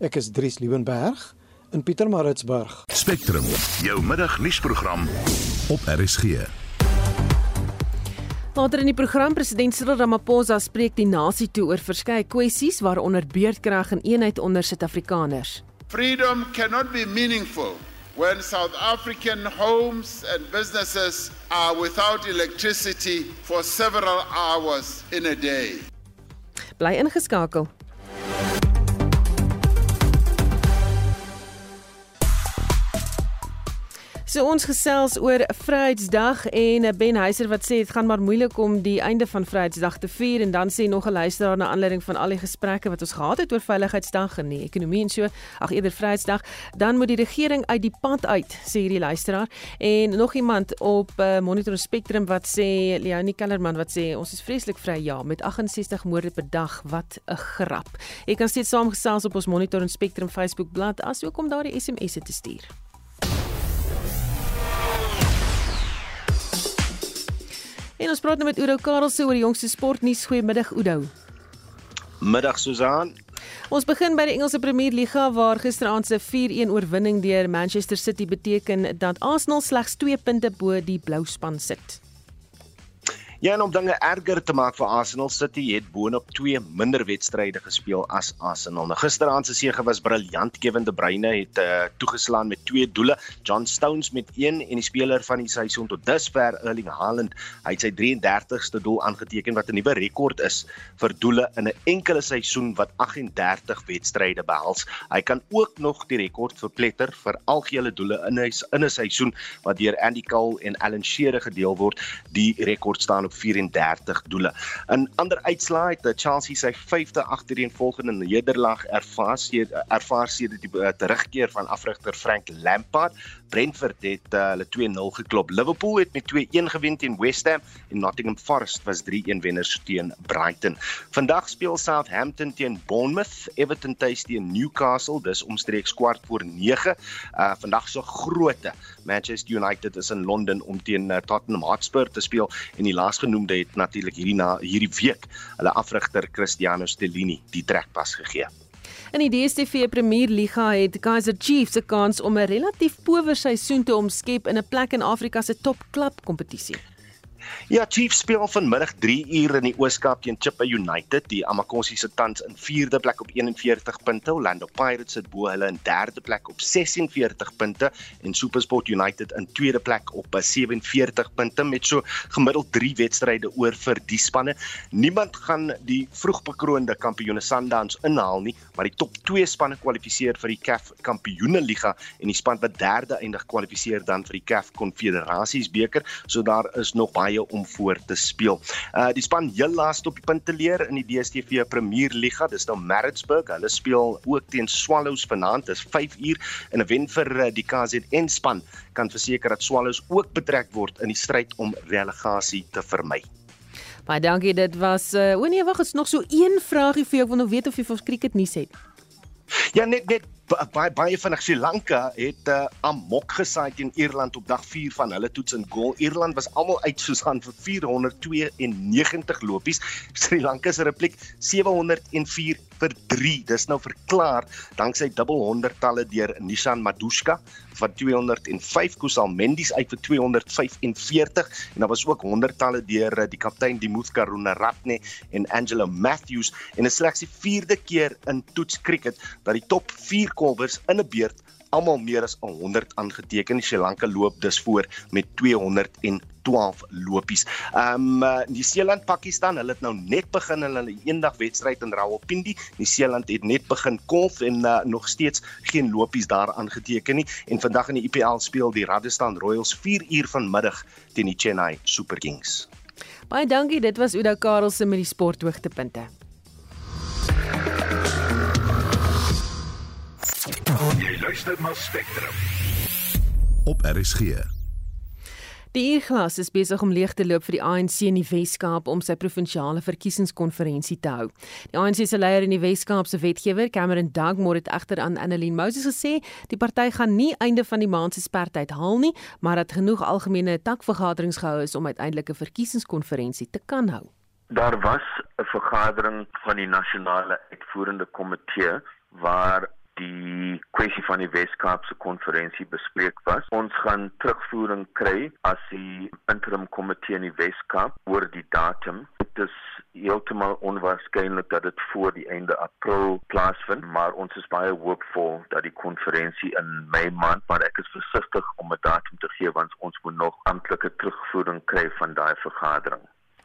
Ek is Dries Liebenberg in Pietermaritzburg. Spectrum, jou middagnuusprogram op RSG. Later in die program president Cyril Ramaphosa spreek die nasie toe oor verskeie kwessies waaronder beerdkrag en eenheid onder Suid-Afrikaners. Freedom cannot be meaningful when South African homes and businesses are without electricity for several hours in a day. Bly ingeskakel. So ons gesels oor Vryheidsdag en eh, Ben Heiser wat sê dit gaan maar moeilik om die einde van Vryheidsdag te vier en dan sê nog 'n luisteraar na aanleiding van al die gesprekke wat ons gehad het oor Veiligheidsdag en die ekonomie en so, ag eerder Vryheidsdag, dan moet die regering uit die pad uit, sê hierdie luisteraar. En nog iemand op uh, Monitor Spectrum wat sê Leonie Kellerman wat sê ons is vreeslik vry ja met 68 moorde per dag, wat 'n grap. Ek kan steeds saamgesels op ons Monitor en Spectrum Facebook bladsy asook om daardie SMS'e te stuur. En ons praat nou met Oudo Karelse oor die jongste sportnuus. Goeiemiddag Oudo. Middag Susan. Ons begin by die Engelse Premier Liga waar gisteraand se 4-1 oorwinning deur Manchester City beteken dat Arsenal slegs 2 punte bo die blou span sit. Ja, en om dinge erger te maak vir Arsenal City het boonop 2 minder wedstryde gespeel as Arsenal. Nou gisteraand se sege was briljant. Kevin De Bruyne het uh, toegeslaan met 2 doele, John Stones met 1 en die speler van die seisoen tot dusver Erling Haaland, hy het sy 33ste doel aangeteken wat 'n nuwe rekord is vir doele in 'n enkele seisoen wat 38 wedstryde behels. Hy kan ook nog die rekord verpletter vir algehele doele in 'n in 'n seisoen wat deur Andy Cole en Alan Shearer gedeel word. Die rekord staan op 34 doele. In ander uitslae het Chelsea sy 5de agtereenvolgende nederlaag ervaar ervaar sedert die uh, terugkeer van afrigter Frank Lampard. Brentford het uh, hulle 2-0 geklop. Liverpool het met 2-1 gewen teen West Ham en Nottingham Forest was 3-1 wenners teen Brighton. Vandag speel Southampton teen Bournemouth, Everton tuis teen Newcastle, dis omstreeks kwart voor 9. Uh vandag so grootte. Manchester United is in Londen om teen uh, Tottenham Hotspur te speel en die laasgenoemde het natuurlik hierdie na hierdie week hulle afrigter Cristiano Stellini die trekpas gegee. In die DStv Premier Liga het Kaizer Chiefs 'n kans om 'n relatief power seisoen te omskep in 'n plek in Afrika se topklub kompetisie. Ja, Chiefs speel vanmiddag 3 uur in die Ooskaap teen Chippa United. Die Amakosi se tans in 4de plek op 41 punte. Orlando Pirates sit bo hulle in 3de plek op 46 punte en SuperSport United in 2de plek op 47 punte met so gemiddeld 3 wedstryde oor vir die spanne. Niemand gaan die vroegbekroonde kampioene Sundowns inhaal nie, maar die top 2 spanne kwalifiseer vir die CAF Kampioeneliga en die span wat derde eindig kwalifiseer dan vir die CAF Konfederasies beker. So daar is nog baie baie om voor te speel. Uh die span heel laaste op die punt te leer in die DStv Premier Liga, dis nou Maritzburg. Hulle speel ook teen Swallows vanaand, dis 5 uur en 'n wen vir uh, die KZN span kan verseker dat Swallows ook betrek word in die stryd om relegasie te vermy. Baie dankie, dit was uh o nee, wag, is nog so een vragie vir jou. Ek wil nou weet of jy vir cricket nuus het. Ja, net net baie baie van Sri Lanka het 'n uh, amok gesaai teen Ierland op dag 4 van hulle toets in goal. Ierland was almal uit soos aan vir 492 lopies. Sri Lanka se repliek 704 vir 3. Dis nou verklaar danksy dubbel 100 talle deur Nishan Madushka van 205 Kusal Mendes uit vir 245 en daar was ook 100 talle deur eh, die kaptein Dimuth Karunaratne en Angelo Matthews en dit is slegs die 4de keer in toets cricket dat die top 4 kolwers in 'n beurt almal meer as 100 aangeteken. Sri Lanka loop dus voor met 212 lopies. Ehm um, Nieu-Seeland Pakistan, hulle het nou net begin in hulle eendag wedstryd in Rawalpindi. Nieu-Seeland het net begin golf en uh, nog steeds geen lopies daar aangeteken nie. En vandag in die IPL speel die Rajasthan Royals 4 uur vanmiddag teen die Chennai Super Kings. Baie dankie, dit was Oudo Karelse met die sporthoogtepunte. Jy luister na Spectrum. Op RSG. Die Eerglas is besig om leeg te loop vir die ANC in die Wes-Kaap om sy provinsiale verkiesingskonferensie te hou. Die ANC se leier in die Wes-Kaap se wetgewer, Cameron Dugmore, het egter aan Annelien Moses gesê die party gaan nie einde van die maand se spertyd haal nie, maar dat genoeg algemene takvergaderings gehou is om uiteindelik 'n verkiesingskonferensie te kan hou. Daar was 'n vergadering van die nasionale uitvoerende komitee waar die kwessie van die Wes-Kaapse konferensie bespreek was. Ons gaan terugvoering kry as die interim komitee in die Wes-Kaap oor die datum. Dit is heeltemal onwaarskynlik dat dit voor die einde April plaasvind, maar ons is baie hoopvol dat die konferensie in Mei maand, maar ek is versigtig om 'n datum te gee want ons moet nog amptelike terugvoering kry van daai vergadering.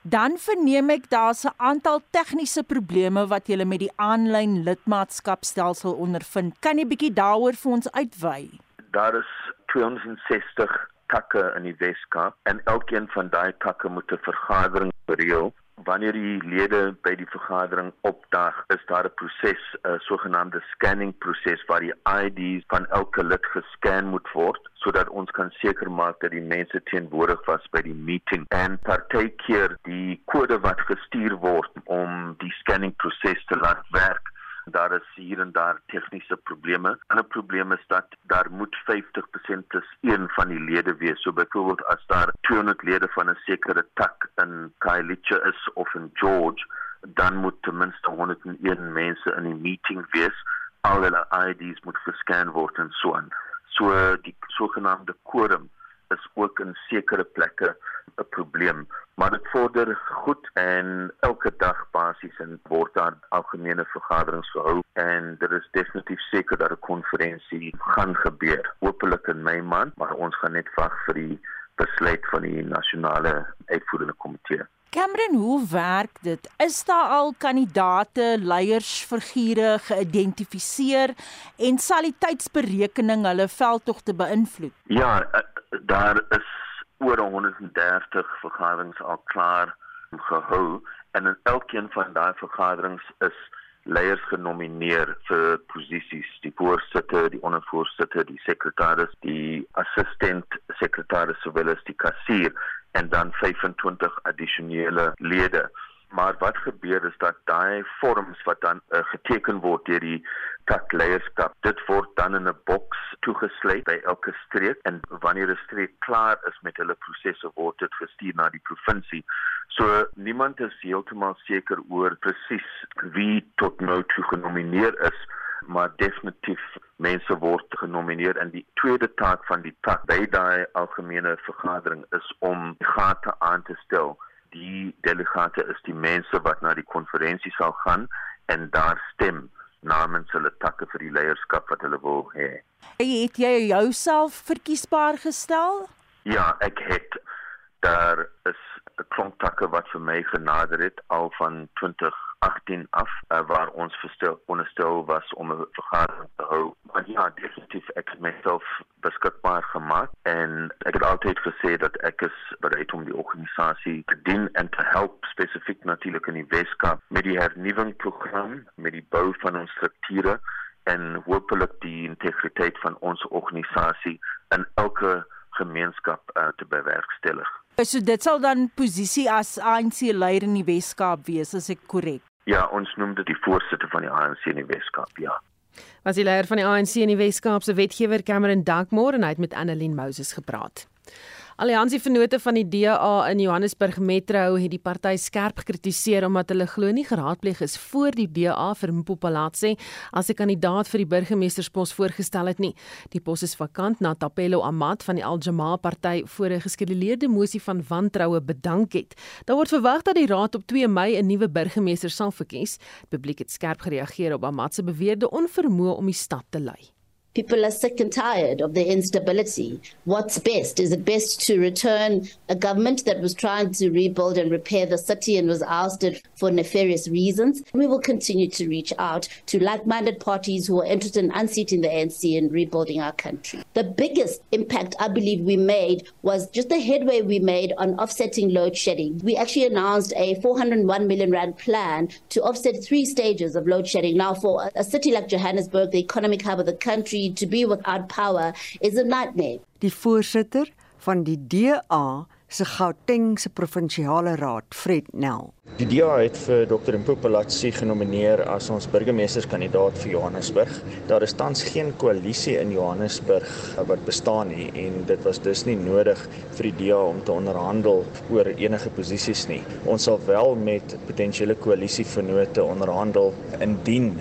Dan verneem ek daar's 'n aantal tegniese probleme wat julle met die aanlyn lidmaatskapstelsel ondervind. Kan jy bietjie daaroor vir ons uitwy? Daar is 260 takke in die Weskaap en elkeen van daai takke moet 'n vergadering bereël wanneer die lede by die vergadering opdaag, is daar 'n proses, 'n sogenaamde scanning proses waar die IDs van elke lid gescan moet word sodat ons kan seker maak dat die mense teenwoordig was by die meeting. En partykeer die kode wat gestuur word om die scanning proses te laat werk daar is hier en daar tegniese probleme. 'n probleem is dat daar moet 50% plus 1 van die lede wees. So byvoorbeeld as daar 200 lede van 'n sekere tak in Khayelitsha is of in George, dan moet ten minste 101 mense in die meeting wees. Al hulle IDs moet gescan word en so aan. So die sogenaamde quorum is ook in sekere plekke 'n probleem, maar dit vorder goed en elke dag basies en word daar algemene vergaderings gehou en dit is definitief seker dat 'n konferensie gaan gebeur. Hoopelik in Mei maand, maar ons gaan net wag vir die besluit van die nasionale uitvoerende komitee. Cameron, hoe werk dit? Is daar al kandidate, leiersfigure geïdentifiseer en sal die tydsberekening hulle veldtogte beïnvloed? Ja, eh, daar is oor 130 vergaderings al klaar gehou en in elkeen van daai vergaderings is leiers genomineer vir posisies die voorsitter, die ondervoorsitter, die sekretaris, die assistent sekretaris sowel as die kassier en dan 25 addisionele lede. Maar wat gebeur is dat daai vorms wat dan uh, geteken word deur die takleierskap, dit word dan in 'n boks toegesluit by elke streek en wanneer 'n streek klaar is met hulle prosesse word dit gestuur na die provinsie. So niemand is heeltemal seker oor presies wie tot nou toe genomineer is maar definitief mense word genomineer en die tweede taak van die tak by daai algemene vergadering is om gate aan te stel. Die delegate is die mense wat na die konferensie sal gaan en daar stem namens hulle takke vir die leierskap wat hulle wil hê. Het jy jouself verkiesbaar gestel? Ja, ek het daar is 'n klomp takke wat vir my genader het al van 2018 af uh, waar ons verstel onderstel was om 'n vergadering te hou. Maar ja, definitief ek het myself beskikbaar gemaak en ek het altyd gesê dat ek is bereid om die organisasie te dien en te help spesifiek natuurlik in die Weskaap met die hernuwing program, met die bou van ons strukture en hopelik die integriteit van ons organisasie in elke gemeenskap uh, te bewerkstellig. So dit sal dan posisie as ANC leier in die Weskaap wees as ek korrek. Ja, ons noem dit die voorsitter van die ANC in die Weskaap, ja. Was die leier van die ANC in die Weskaap se wetgewer Cameron Dankmore en hy het met Annelien Moses gepraat. Alliansie Vennote van die DA in Johannesburg Metro het die party skerp gekritiseer omdat hulle glo nie geraadpleeg is voor die DA vir Mpopalatse as 'n kandidaat vir die burgemeesterspos voorgestel het nie. Die pos is vakant na Tapelo Amat van die Aljamaa party voor 'n geskeduleerde mosie van wantroue bedank het. Daar word verwag dat die raad op 2 Mei 'n nuwe burgemeester sal verkies. Die publiek het skerp gereageer op Amat se beweerde onvermoë om die stad te lei. People are sick and tired of the instability. What's best? Is it best to return a government that was trying to rebuild and repair the city and was ousted for nefarious reasons? We will continue to reach out to like minded parties who are interested in unseating the ANC and rebuilding our country. The biggest impact I believe we made was just the headway we made on offsetting load shedding. We actually announced a 401 million Rand plan to offset three stages of load shedding. Now, for a city like Johannesburg, the economic hub of the country, to be without power is a nightmare. Die voorsitter van die DA se Gautengse provinsiale raad, Fred Nel. Die DA het vir Dr. Mpopelatsi genomineer as ons burgemeesterskandidaat vir Johannesburg. Daar is tans geen koalisie in Johannesburg wat bestaan nie en dit was dus nie nodig vir die DA om te onderhandel oor enige posisies nie. Ons sal wel met potensiële koalisievennote onderhandel indien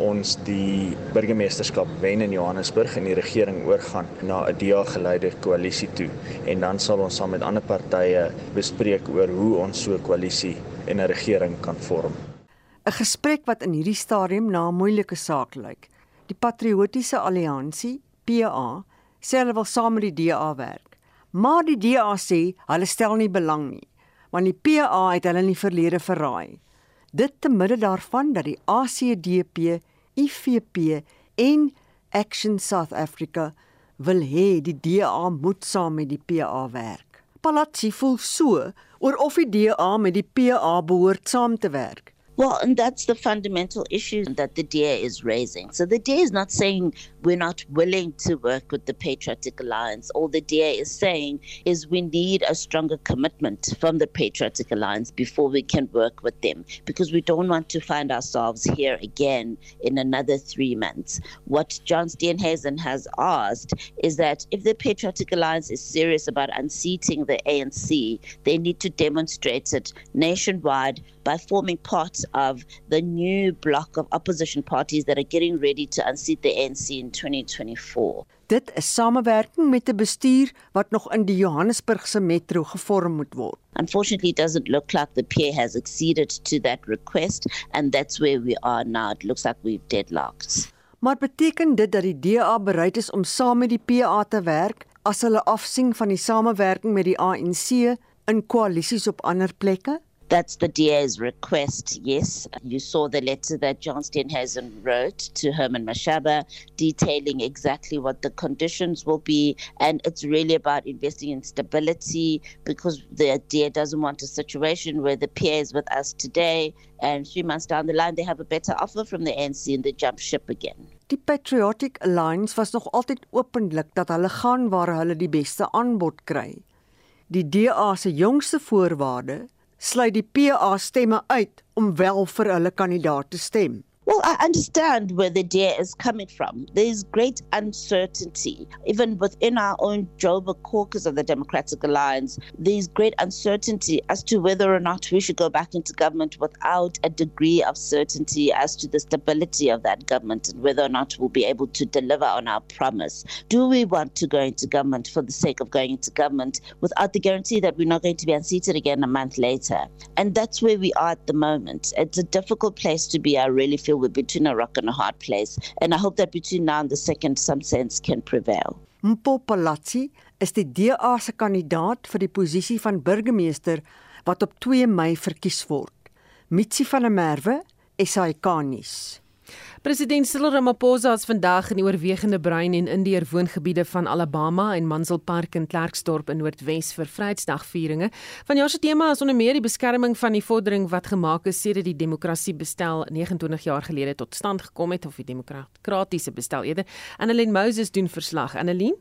ons die burgemeesterskap wen in Johannesburg en die regering oorgaan na 'n DA-geleide koalisie toe en dan sal ons saam met ander partye bespreek oor hoe ons so 'n koalisie en 'n regering kan vorm. 'n Gesprek wat in hierdie stadium na 'n moeilike saak lyk. Die Patriotiese Alliansie, PA, sê hulle wil saam met die DA werk. Maar die DA sê hulle stel nie belang nie, want die PA het hulle in die verlede verraai. Dit te midde daarvan dat die ACDP IFP en Action South Africa wil hê die DA moet saam met die PA werk. Palazzi voel so oor of die DA met die PA behoort saam te werk. Well, and that's the fundamental issue that the DA is raising. So the DA is not saying we're not willing to work with the Patriotic Alliance. All the DA is saying is we need a stronger commitment from the Patriotic Alliance before we can work with them because we don't want to find ourselves here again in another three months. What John Steenhuisen has asked is that if the Patriotic Alliance is serious about unseating the ANC, they need to demonstrate it nationwide by forming part of the new block of opposition parties that are getting ready to unseat the ANC in 2024. Dit is samewerking met 'n bestuur wat nog in die Johannesburgse metro gevorm moet word. Unfortunately, it doesn't look like the PA has acceded to that request, and that's where we are now. It looks like we've deadlocked. Maar beteken dit dat die DA bereid is om saam met die PA te werk as hulle afsien van die samewerking met die ANC in koalisies op ander plekke? That's the DA's request, yes. You saw the letter that John Steenhuisen wrote to Herman Mashaba detailing exactly what the conditions will be. And it's really about investing in stability because the DA doesn't want a situation where the PA is with us today and three months down the line they have a better offer from the ANC and they jump ship again. Die Patriotic Alliance was nog altyd openlik dat hulle gaan waar hulle die beste aanbod kry. Die DA se jongste voorwaarde sluit die PA stemme uit om wel vir hulle kandidaat te stem. Well, I understand where the DA is coming from. There's great uncertainty. Even within our own Joburg caucus of the Democratic Alliance, there's great uncertainty as to whether or not we should go back into government without a degree of certainty as to the stability of that government and whether or not we'll be able to deliver on our promise. Do we want to go into government for the sake of going into government without the guarantee that we're not going to be unseated again a month later? And that's where we are at the moment. It's a difficult place to be. I really feel we're between a rock and a hard place. And I hope that between now and the second, some sense can prevail. Mpo Palazzi is die DA se kandidaat vir die posisie van burgemeester wat op 2 Mei verkies word. Mitsi van der Merwe, SAK nuus. President Cyril Ramaphosa het vandag in die oorwegende bruin en indeer woongebiede van Alabama en Mansell Park in Klerksdorp in Noordwes vir Vryheidsdagvieringe. Van jaar se tema is onder meer die beskerming van die vordering wat gemaak is sedert die demokrasie bestel 29 jaar gelede tot stand gekom het of die demokratiese bestel eerder. Annelien Moses doen verslag. Annelien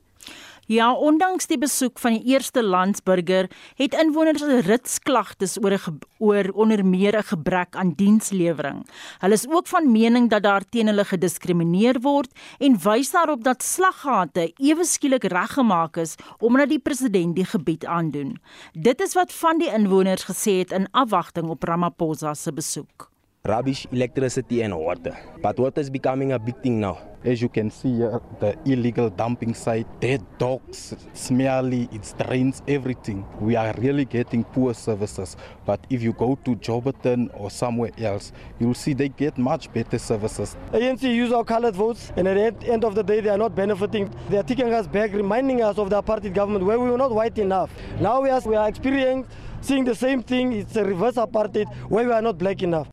Ja, ondanks die besoek van die eerste landsburger, het inwoners ritsklagtes oor 'n oor onder meer 'n gebrek aan dienslewering. Hulle is ook van mening dat daar teen hulle gediskrimineer word en wys daarop dat slaggate ewe skielik reggemaak is omdat die president die gebied aandoen. Dit is wat van die inwoners gesê het in afwagting op Ramaphosa se besoek. Rubbish, electricity, and water. But water is becoming a big thing now. As you can see here, the illegal dumping site, dead dogs, smelly, it drains everything. We are really getting poor services. But if you go to Joburton or somewhere else, you'll see they get much better services. ANC use our colored votes, and at the end of the day, they are not benefiting. They are taking us back, reminding us of the apartheid government where we were not white enough. Now we are, we are experiencing seeing the same thing. It's a reverse apartheid where we are not black enough.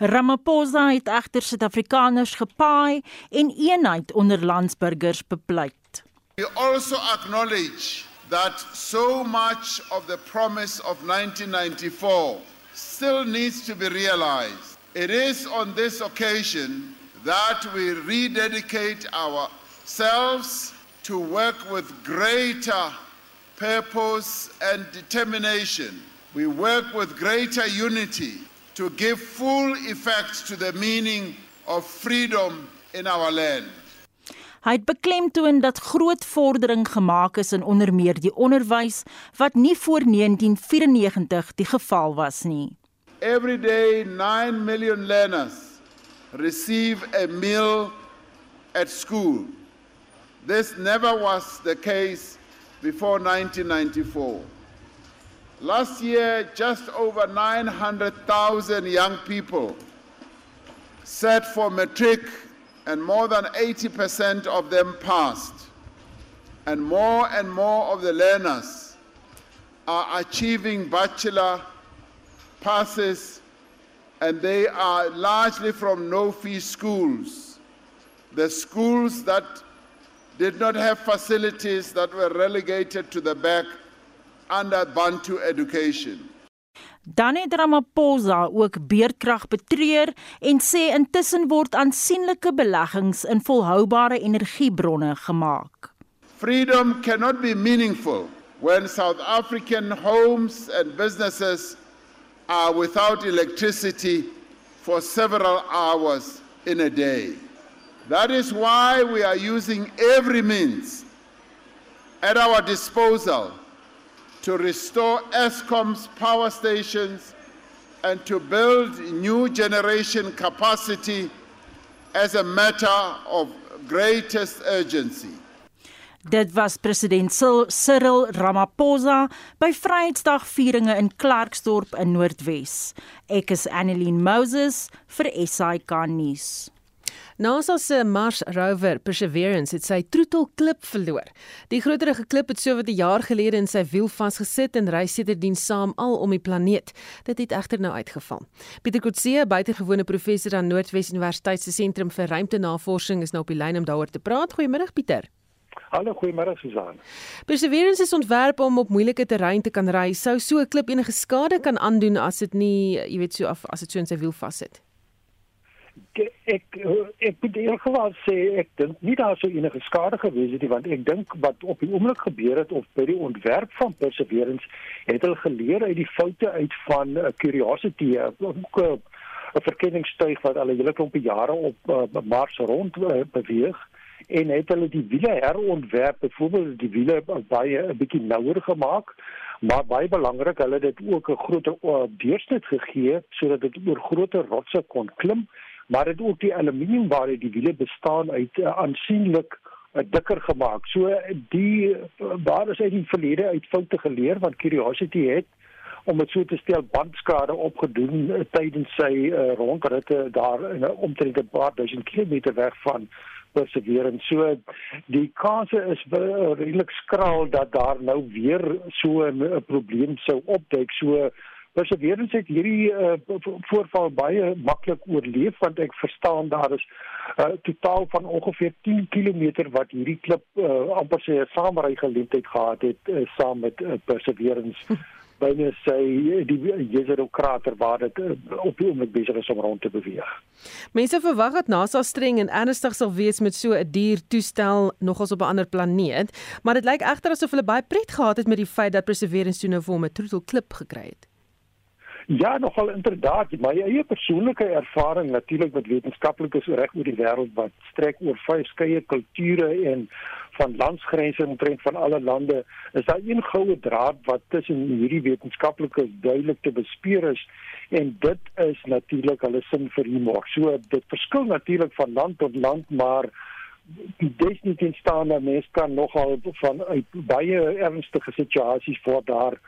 Ramaphosa het egter Suid-Afrikaners gepaai en eenheid onder landsburgers bepleit. We also acknowledge that so much of the promise of 1994 still needs to be realized. It is on this occasion that we rededicate ourselves to work with greater purpose and determination. We work with greater unity to give full effect to the meaning of freedom in our land. Hy het beklemtoon dat groot vordering gemaak is in onder meer die onderwys wat nie voor 1994 die geval was nie. Every day 9 million learners receive a meal at school. This never was the case before 1994. Last year, just over 900,000 young people sat for matric, and more than 80% of them passed. And more and more of the learners are achieving bachelor passes, and they are largely from no fee schools. The schools that did not have facilities that were relegated to the back under Bantu education. Dan het Ramaphosa ook beerdkrag betreur en sê intussen word aansienlike beleggings in volhoubare energiebronne gemaak. Freedom cannot be meaningful when South African homes and businesses are without electricity for several hours in a day. That is why we are using every means at our disposal to restore ESCOM's power stations and to build new generation capacity as a matter of greatest urgency. Dit was president Cyril Ramaphosa by Vryheidsdagvieringe in Klerksdorp in Noordwes. Ek is Annelien Moses vir SAK nuus. NASA se Mars rover Perseverance het sy troetelklip verloor. Die groterige klip het sowat 'n jaar gelede in sy wiel vasgesit en reis sedertdien saam al om die planeet. Dit het egter nou uitgeval. Pieter Kotse, buitengewone professor aan Noordwes Universiteit se sentrum vir ruimtenavorsing, is nou op die lyn om daaroor te praat. Goeiemôre Pieter. Hallo, goeiemôre Susan. Perseverance is ontwerp om op moeilike terrein te kan ry. Sou so 'n klip enige skade kan aandoen as dit nie, jy weet, so af as dit so in sy wiel vassit? Ek ek moet in geval sê ek dink nie daar sou enige skade gewees het nie want ek dink wat op die oomblik gebeur het of by die ontwerp van Perseverance het hulle geleer uit die foute uit van uh, Curiosity 'n uh, verkenningstuig wat al 'n hele klomp jare op uh, Mars rond uh, beweeg en het hulle die wiele herontwerp byvoorbeeld die wiele baie 'n bietjie nouer gemaak maar baie belangrik hulle het dit ook 'n groter uh, deursnit gegee sodat dit oor groter rotse kon klim maar dit ook die aluminium waar die wiele bestaan uit uh, aansienlik uh, dikker gemaak. So die waar is uit die verlede uit foute geleer want Curiosity het om dit so te stel bandskade opgedoen uh, tydens sy uh, rondritte daar in 'n omtrent 'n paar duisend kilometer weg van Perseverance. So die kans is redelik skraal dat daar nou weer so 'n probleem sou opduik. So Perseverance het hierdie uh, voorval baie maklik oorleef want ek verstaan daar is 'n uh, totaal van ongeveer 10 km wat hierdie klip uh, amper sê 'n saamry geleentheid gehad het uh, saam met uh, Perseverance binne sy die Jezero krater waar dit uh, op die oomblik besig is om rond te beweeg. Mense verwag dat NASA streng en ernstig sal wees met so 'n dier toestel nogals op 'n ander planeet, maar dit lyk egter asof hulle baie pret gehad het met die feit dat Perseverance toe nou vir 'n troetelklip gekry het. Ja, nogal inderdaad. My eie persoonlike ervaring natuurlik met wetenskaplikes reg oor die wêreld wat strek oor verskeie kulture en van landsgrense omtrent van alle lande, is daar een goue draad wat tussen hierdie wetenskaplikes duidelik te bespeer is en dit is natuurlik hulle sin vir humor. So dit verskil natuurlik van land tot land, maar die definitief staan dat mens kan nogal van uit baie ernstige situasies voor daar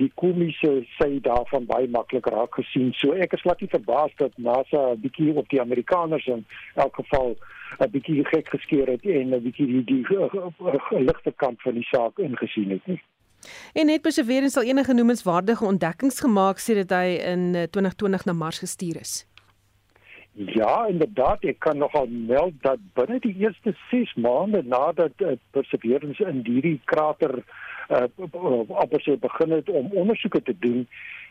die komiese sy daarvan baie maklik raak gesien. So ek is glad nie verbaas dat NASA 'n bietjie op die Amerikaners in elk geval 'n bietjie gek geskeer het en 'n bietjie die die ligte kant van die saak ingesien het nie. En net Perseverance sal enige noemenswaardige ontdekkings gemaak sedert hy in 2020 eh, na Mars gestuur is. Ja, inderdaad, ek kan nogal meld dat binne die eerste 6 maande nadat uh, Perseverance in hierdie krater uh, uh op sy begin het om ondersoeke te doen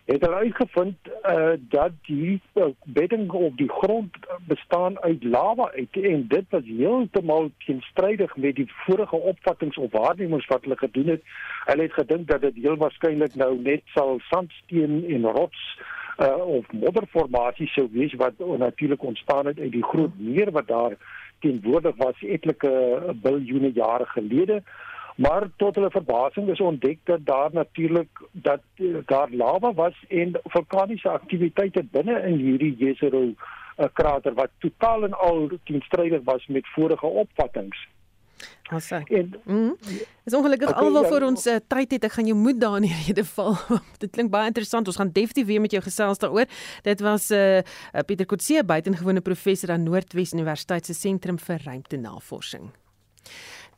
het hulle uitgevind uh dat die uh, bedding op die grond bestaan uit lava uit en dit was heeltemal teenstrydig met die vorige opvattinge of waarnemings wat hulle gedoen het. Hulle het gedink dat dit heel waarskynlik nou net sal sandsteen en rots uh of modderformasie sou wees wat natuurlik ontstaan het uit die groot meer wat daar teenwoordig was etlike biljoene jare gelede. Maar tot hulle verbasing is ontdek dat daar natuurlik dat uh, daar lava was en vulkaniese aktiwiteite binne in hierdie Jezero uh, krater wat totaal en al teenstrydig was met vorige opvattinge. Asa. En mm, is ongelukkig okay, alwaar ja, vir ons uh, tyd het ek gaan jou moed daar in hierdie val. Dit klink baie interessant. Ons gaan definitief weer met jou gesels daaroor. Dit was 'n uh, uh, Pieter Kotse buitengewone professor aan Noordwes Universiteit se sentrum vir ruimtenavorsing.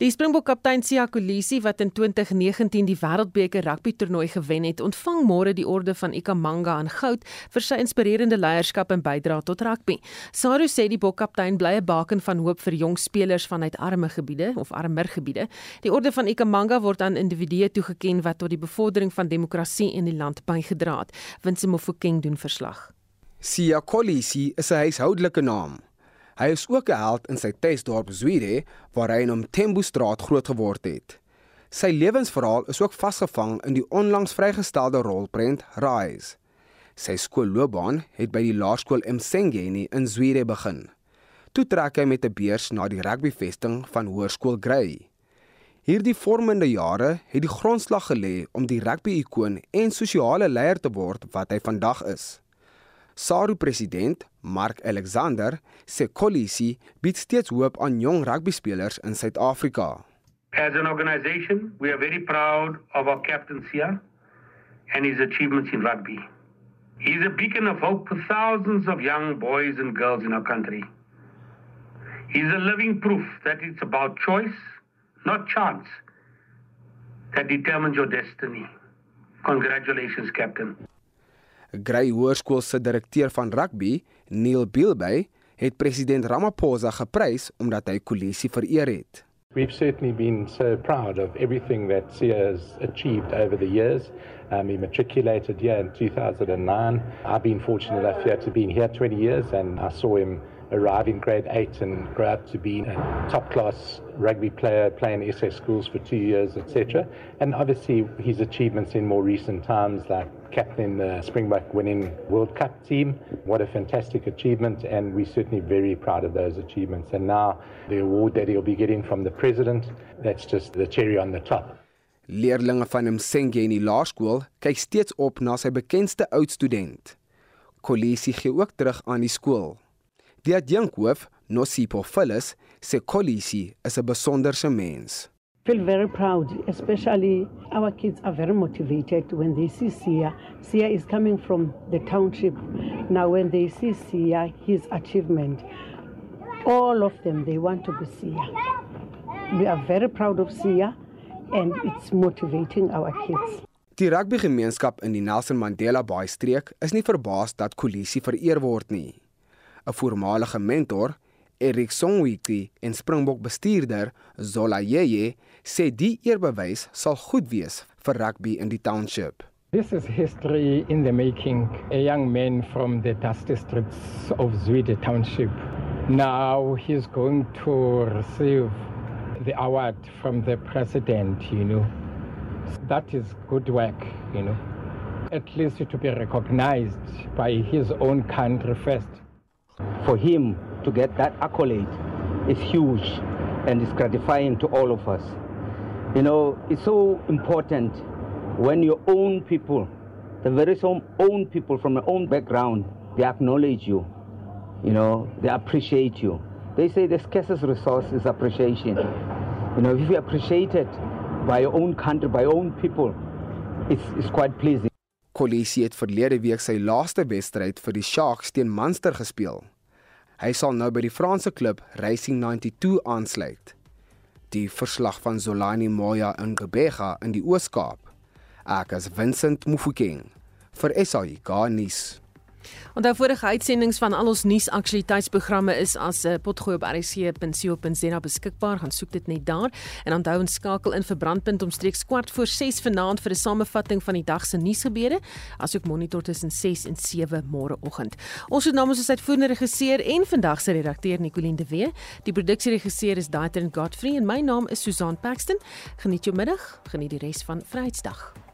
Die Springbok kaptein Sia Kolisi wat in 2019 die Wêreldbeker rugby toernooi gewen het, ontvang môre die orde van Ikamanga aan goud vir sy inspirerende leierskap en bydrae tot rugby. Saru sê die bokkaptein bly 'n baken van hoop vir jong spelers vanuit arme gebiede of armer gebiede. Die orde van Ikamanga word aan individue toegeken wat tot die bevordering van demokrasie in die land bygedra het. Winsie Mofokeng doen verslag. Sia Kolisi is 'n huishoudelike naam. Hy is ook 'n held in sy tuisdorp Zwide waar hy in Omthembu straat groot geword het. Sy lewensverhaal is ook vasgevang in die onlangs vrygestelde rolprent Rise. Sy skoolloopbaan het by die laerskool Msengeni in Zwide begin. Toe trek hy met 'n beurs na die rugbyvesting van Hoërskool Grey. Hierdie vormende jare het die grondslag gelê om die rugby-ikoon en sosiale leier te word wat hy vandag is. SARU president Mark Alexander sê Kolisi bied steeds hoop aan jong rugbyspelers in Suid-Afrika. As an organization, we are very proud of our captain Sia and his achievements in rugby. He's a beacon of hope for thousands of young boys and girls in our country. He's a living proof that it's about choice, not chance, that determines your destiny. Congratulations, Captain. Grey Hoërskool se direkteur van rugby, Neil Bilbey, het president Ramaphosa geprys omdat hy Kolisi vereer het. We've certainly been so proud of everything that Sia has achieved over the years. Um, he matriculated here in 2009. I've been fortunate enough here to be here 20 years and I saw him arrive in grade 8 and grow up to be a top class rugby player, playing SA schools for two years, etc. And obviously his achievements in more recent times, like captain the Springbok winning World Cup team. What a fantastic achievement, and we're certainly very proud of those achievements. And now the award that he'll be getting from the president, that's just the cherry on the top. Leerlinge van Msengeni Laerskool kyk steeds op na sy bekendste oudstudent. Kolisi gee ook terug aan die skool. Die adjunkhoof, Nosipo Phyllis, sê Kolisi is 'n besonderse mens. Feel very proud, especially our kids are very motivated when they see Sia. Sia is coming from the township. Now, when they see Sia, his achievement, all of them, they want to be Sia. We are very proud of Sia and it's motivating our kids. Die rugbygemeenskap in die Nelson Mandela Bay streek is nie verbaas dat Kolisi vereer word nie. 'n voormalige mentor, Erik Songwiki en Springbok bestuurder Zola Yeye sê die eerbewys sal goed wees vir rugby in die township. This is history in the making. A young man from the dusty streets of Zwide Township. Now he's going to receive the award from the president, you know. That is good work, you know. At least to be recognized by his own country first. For him to get that accolade is huge and it's gratifying to all of us. You know, it's so important when your own people, the very own people from your own background, they acknowledge you. You know, they appreciate you. They say the scarcest resource is appreciation. You know, if you appreciate it by your own country, by your own people, it's, it's quite pleasing. Kolisi het verlede week sy laaste wedstryd vir die Sharks teen Munster gespeel. Hy sal nou by die Franse klub Racing 92 aansluit. Die verslag van Zolani Moya in Gebega in die Oos-Kaap. Ek is Vincent Mufokeng vir SAIK nuus. Onthou vorige uitsendings van al ons nuusaktualiteitsprogramme is as 'n uh, potgooi op rsc.co.za beskikbaar. Gaan soek dit net daar en onthou en skakel in vir brandpunt omstreeks kwart voor 6 vanaand vir 'n samevatting van die dag se nuusgebeure, asook monitor tussen 6 en 7 môreoggend. Ons het namens ons uitvoerende regisseur en vandag se redakteur Nicoline de Wee. Die produksieregisseur is Daitrin Godfrey en my naam is Susan Paxton. Geniet jou middag, geniet die res van Vrydag.